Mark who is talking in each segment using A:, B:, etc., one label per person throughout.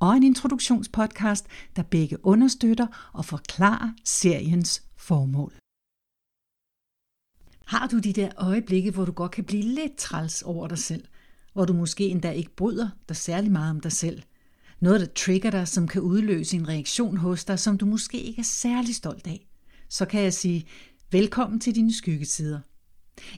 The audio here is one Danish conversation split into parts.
A: og en introduktionspodcast, der begge understøtter og forklarer seriens formål. Har du de der øjeblikke, hvor du godt kan blive lidt træls over dig selv, hvor du måske endda ikke bryder dig særlig meget om dig selv, noget der trigger dig, som kan udløse en reaktion hos dig, som du måske ikke er særlig stolt af, så kan jeg sige, velkommen til dine skyggesider.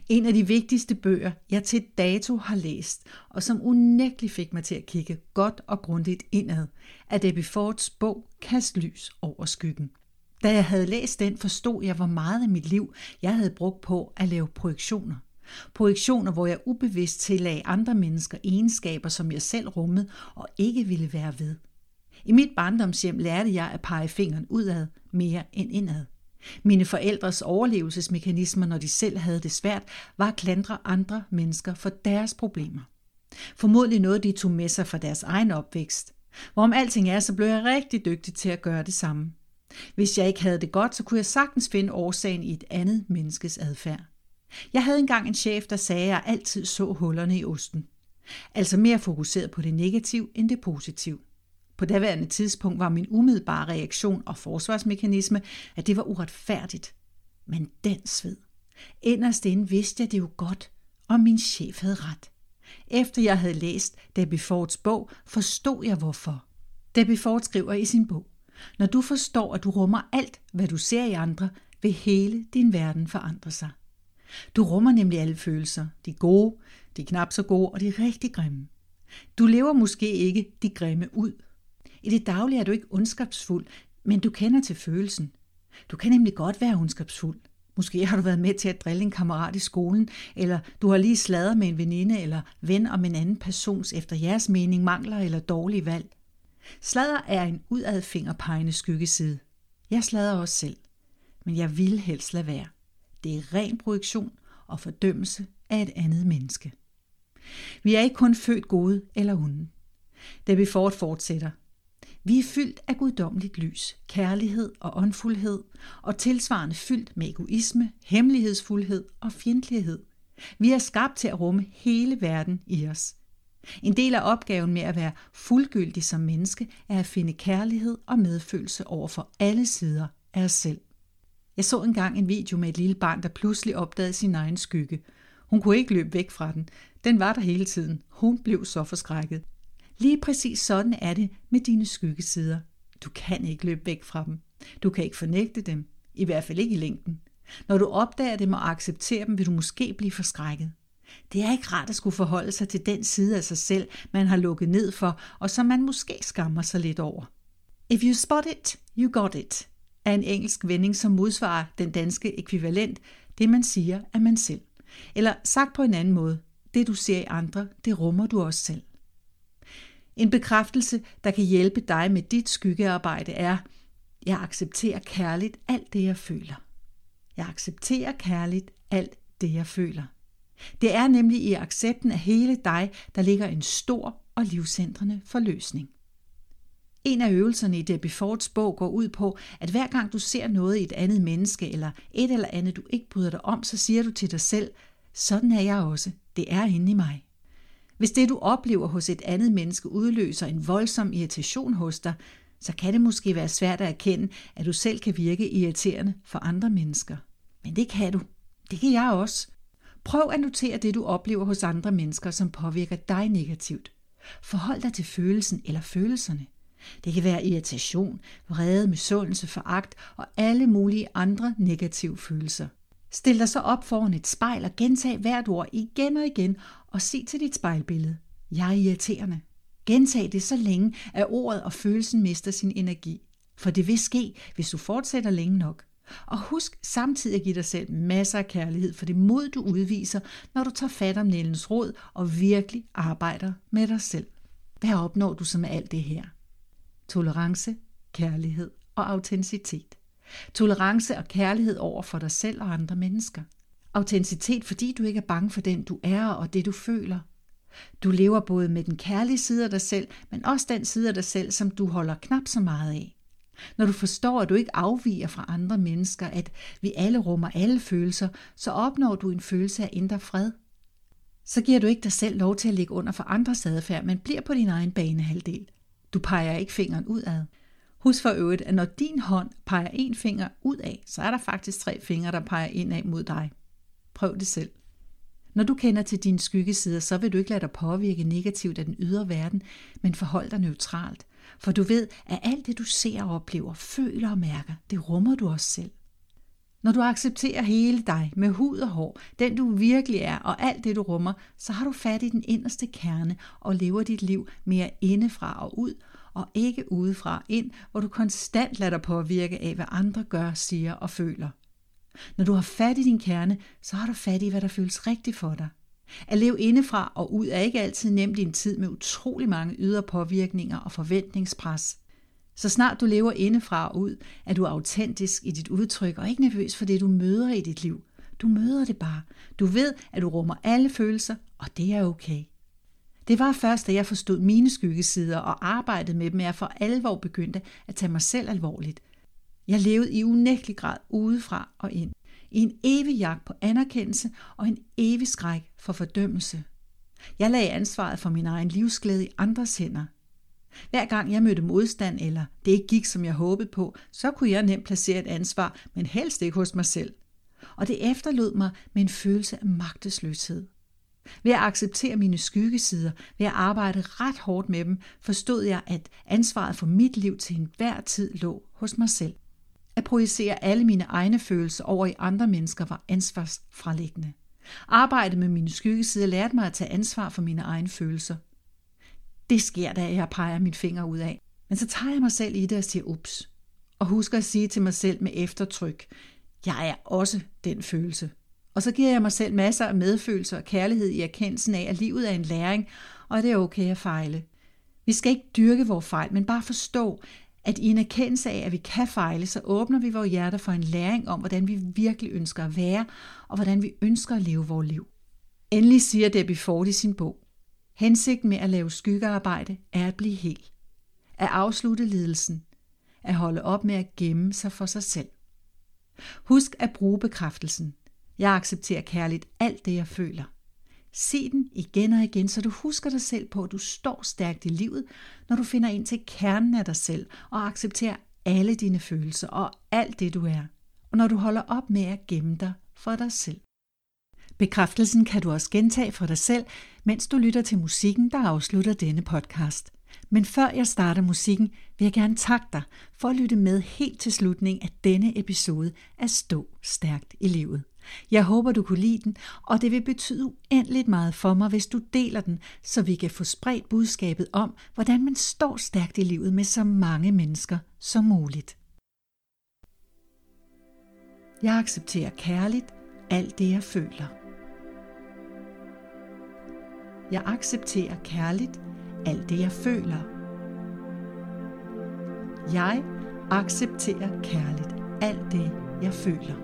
A: En af de vigtigste bøger, jeg til dato har læst, og som unægteligt fik mig til at kigge godt og grundigt indad, er Debbie Fords bog Kast lys over skyggen. Da jeg havde læst den, forstod jeg, hvor meget af mit liv jeg havde brugt på at lave projektioner. Projektioner, hvor jeg ubevidst tillagde andre mennesker egenskaber, som jeg selv rummede og ikke ville være ved. I mit barndomshjem lærte jeg at pege fingeren udad mere end indad. Mine forældres overlevelsesmekanismer, når de selv havde det svært, var at klandre andre mennesker for deres problemer. Formodentlig noget, de tog med sig fra deres egen opvækst. Hvorom alting er, så blev jeg rigtig dygtig til at gøre det samme. Hvis jeg ikke havde det godt, så kunne jeg sagtens finde årsagen i et andet menneskes adfærd. Jeg havde engang en chef, der sagde, at jeg altid så hullerne i osten. Altså mere fokuseret på det negative end det positive. På daværende tidspunkt var min umiddelbare reaktion og forsvarsmekanisme, at det var uretfærdigt. Men den sved. Inderst inde vidste jeg det jo godt, og min chef havde ret. Efter jeg havde læst Debbie Fords bog, forstod jeg hvorfor. Debbie Ford skriver i sin bog, når du forstår, at du rummer alt, hvad du ser i andre, vil hele din verden forandre sig. Du rummer nemlig alle følelser, de gode, de knap så gode og de rigtig grimme. Du lever måske ikke de grimme ud, i det daglige er du ikke ondskabsfuld, men du kender til følelsen. Du kan nemlig godt være ondskabsfuld. Måske har du været med til at drille en kammerat i skolen, eller du har lige sladret med en veninde eller ven om en anden persons efter jeres mening mangler eller dårlige valg. Sladder er en udadfingerpegende skyggeside. Jeg sladder også selv, men jeg vil helst lade være. Det er ren projektion og fordømmelse af et andet menneske. Vi er ikke kun født gode eller onde. Debbie Ford fortsætter. Vi er fyldt af guddommeligt lys, kærlighed og åndfuldhed, og tilsvarende fyldt med egoisme, hemmelighedsfuldhed og fjendtlighed. Vi er skabt til at rumme hele verden i os. En del af opgaven med at være fuldgyldig som menneske er at finde kærlighed og medfølelse over for alle sider af os selv. Jeg så engang en video med et lille barn, der pludselig opdagede sin egen skygge. Hun kunne ikke løbe væk fra den. Den var der hele tiden. Hun blev så forskrækket. Lige præcis sådan er det med dine skyggesider. Du kan ikke løbe væk fra dem. Du kan ikke fornægte dem, i hvert fald ikke i længden. Når du opdager dem og accepterer dem, vil du måske blive forskrækket. Det er ikke rart at skulle forholde sig til den side af sig selv, man har lukket ned for, og som man måske skammer sig lidt over. If you spot it, you got it, er en engelsk vending, som modsvarer den danske ekvivalent, det man siger af man selv. Eller sagt på en anden måde, det du ser i andre, det rummer du også selv. En bekræftelse, der kan hjælpe dig med dit skyggearbejde er, jeg accepterer kærligt alt det, jeg føler. Jeg accepterer kærligt alt det, jeg føler. Det er nemlig i accepten af hele dig, der ligger en stor og livsændrende forløsning. En af øvelserne i Debbie Fords bog går ud på, at hver gang du ser noget i et andet menneske, eller et eller andet, du ikke bryder dig om, så siger du til dig selv, sådan er jeg også. Det er inde i mig. Hvis det, du oplever hos et andet menneske, udløser en voldsom irritation hos dig, så kan det måske være svært at erkende, at du selv kan virke irriterende for andre mennesker. Men det kan du. Det kan jeg også. Prøv at notere det, du oplever hos andre mennesker, som påvirker dig negativt. Forhold dig til følelsen eller følelserne. Det kan være irritation, vrede, misundelse, foragt og alle mulige andre negative følelser. Stil dig så op foran et spejl og gentag hvert ord igen og igen, og se til dit spejlbillede. Jeg er irriterende. Gentag det så længe, at ordet og følelsen mister sin energi. For det vil ske, hvis du fortsætter længe nok. Og husk samtidig at give dig selv masser af kærlighed for det mod, du udviser, når du tager fat om Nellens råd og virkelig arbejder med dig selv. Hvad opnår du så med alt det her? Tolerance, kærlighed og autenticitet. Tolerance og kærlighed over for dig selv og andre mennesker. Autenticitet, fordi du ikke er bange for den, du er og det, du føler. Du lever både med den kærlige side af dig selv, men også den side af dig selv, som du holder knap så meget af. Når du forstår, at du ikke afviger fra andre mennesker, at vi alle rummer alle følelser, så opnår du en følelse af indre fred. Så giver du ikke dig selv lov til at ligge under for andres adfærd, men bliver på din egen banehalvdel. Du peger ikke fingeren udad. Husk for øvrigt, at når din hånd peger en finger ud af, så er der faktisk tre fingre, der peger indad mod dig. Prøv det selv. Når du kender til dine skyggesider, så vil du ikke lade dig påvirke negativt af den ydre verden, men forhold dig neutralt. For du ved, at alt det du ser og oplever, føler og mærker, det rummer du også selv. Når du accepterer hele dig med hud og hår, den du virkelig er og alt det du rummer, så har du fat i den inderste kerne og lever dit liv mere indefra og ud, og ikke udefra ind, hvor du konstant lader dig påvirke af, hvad andre gør, siger og føler. Når du har fat i din kerne, så har du fat i, hvad der føles rigtigt for dig. At leve indefra og ud er ikke altid nemt i en tid med utrolig mange ydre påvirkninger og forventningspres. Så snart du lever indefra og ud, er du autentisk i dit udtryk og ikke nervøs for det, du møder i dit liv. Du møder det bare. Du ved, at du rummer alle følelser, og det er okay. Det var først, da jeg forstod mine skyggesider og arbejdede med dem, at jeg for alvor begyndte at tage mig selv alvorligt. Jeg levede i unægtelig grad udefra og ind. I en evig jagt på anerkendelse og en evig skræk for fordømmelse. Jeg lagde ansvaret for min egen livsglæde i andres hænder. Hver gang jeg mødte modstand, eller det ikke gik, som jeg håbede på, så kunne jeg nemt placere et ansvar, men helst ikke hos mig selv. Og det efterlod mig med en følelse af magtesløshed. Ved at acceptere mine skyggesider, ved at arbejde ret hårdt med dem, forstod jeg, at ansvaret for mit liv til enhver tid lå hos mig selv. At projicere alle mine egne følelser over i andre mennesker var ansvarsfralæggende. Arbejdet med mine skyggesider lærte mig at tage ansvar for mine egne følelser. Det sker, da jeg peger min finger ud af. Men så tager jeg mig selv i det og siger ups. Og husker at sige til mig selv med eftertryk, jeg er også den følelse. Og så giver jeg mig selv masser af medfølelse og kærlighed i erkendelsen af, at livet er en læring, og det er okay at fejle. Vi skal ikke dyrke vores fejl, men bare forstå, at i en erkendelse af, at vi kan fejle, så åbner vi vores hjerter for en læring om, hvordan vi virkelig ønsker at være, og hvordan vi ønsker at leve vores liv. Endelig siger Debbie Ford i sin bog, Hensigten med at lave skyggearbejde er at blive hel. At afslutte lidelsen. At holde op med at gemme sig for sig selv. Husk at bruge bekræftelsen. Jeg accepterer kærligt alt det, jeg føler. Se den igen og igen, så du husker dig selv på, at du står stærkt i livet, når du finder ind til kernen af dig selv og accepterer alle dine følelser og alt det, du er. Og når du holder op med at gemme dig for dig selv. Bekræftelsen kan du også gentage for dig selv, mens du lytter til musikken, der afslutter denne podcast. Men før jeg starter musikken, vil jeg gerne takke dig for at lytte med helt til slutningen af denne episode af Stå Stærkt i Livet. Jeg håber, du kunne lide den, og det vil betyde uendeligt meget for mig, hvis du deler den, så vi kan få spredt budskabet om, hvordan man står stærkt i livet med så mange mennesker som muligt. Jeg accepterer kærligt alt det, jeg føler. Jeg accepterer kærligt alt det, jeg føler. Jeg accepterer kærligt alt det, jeg føler.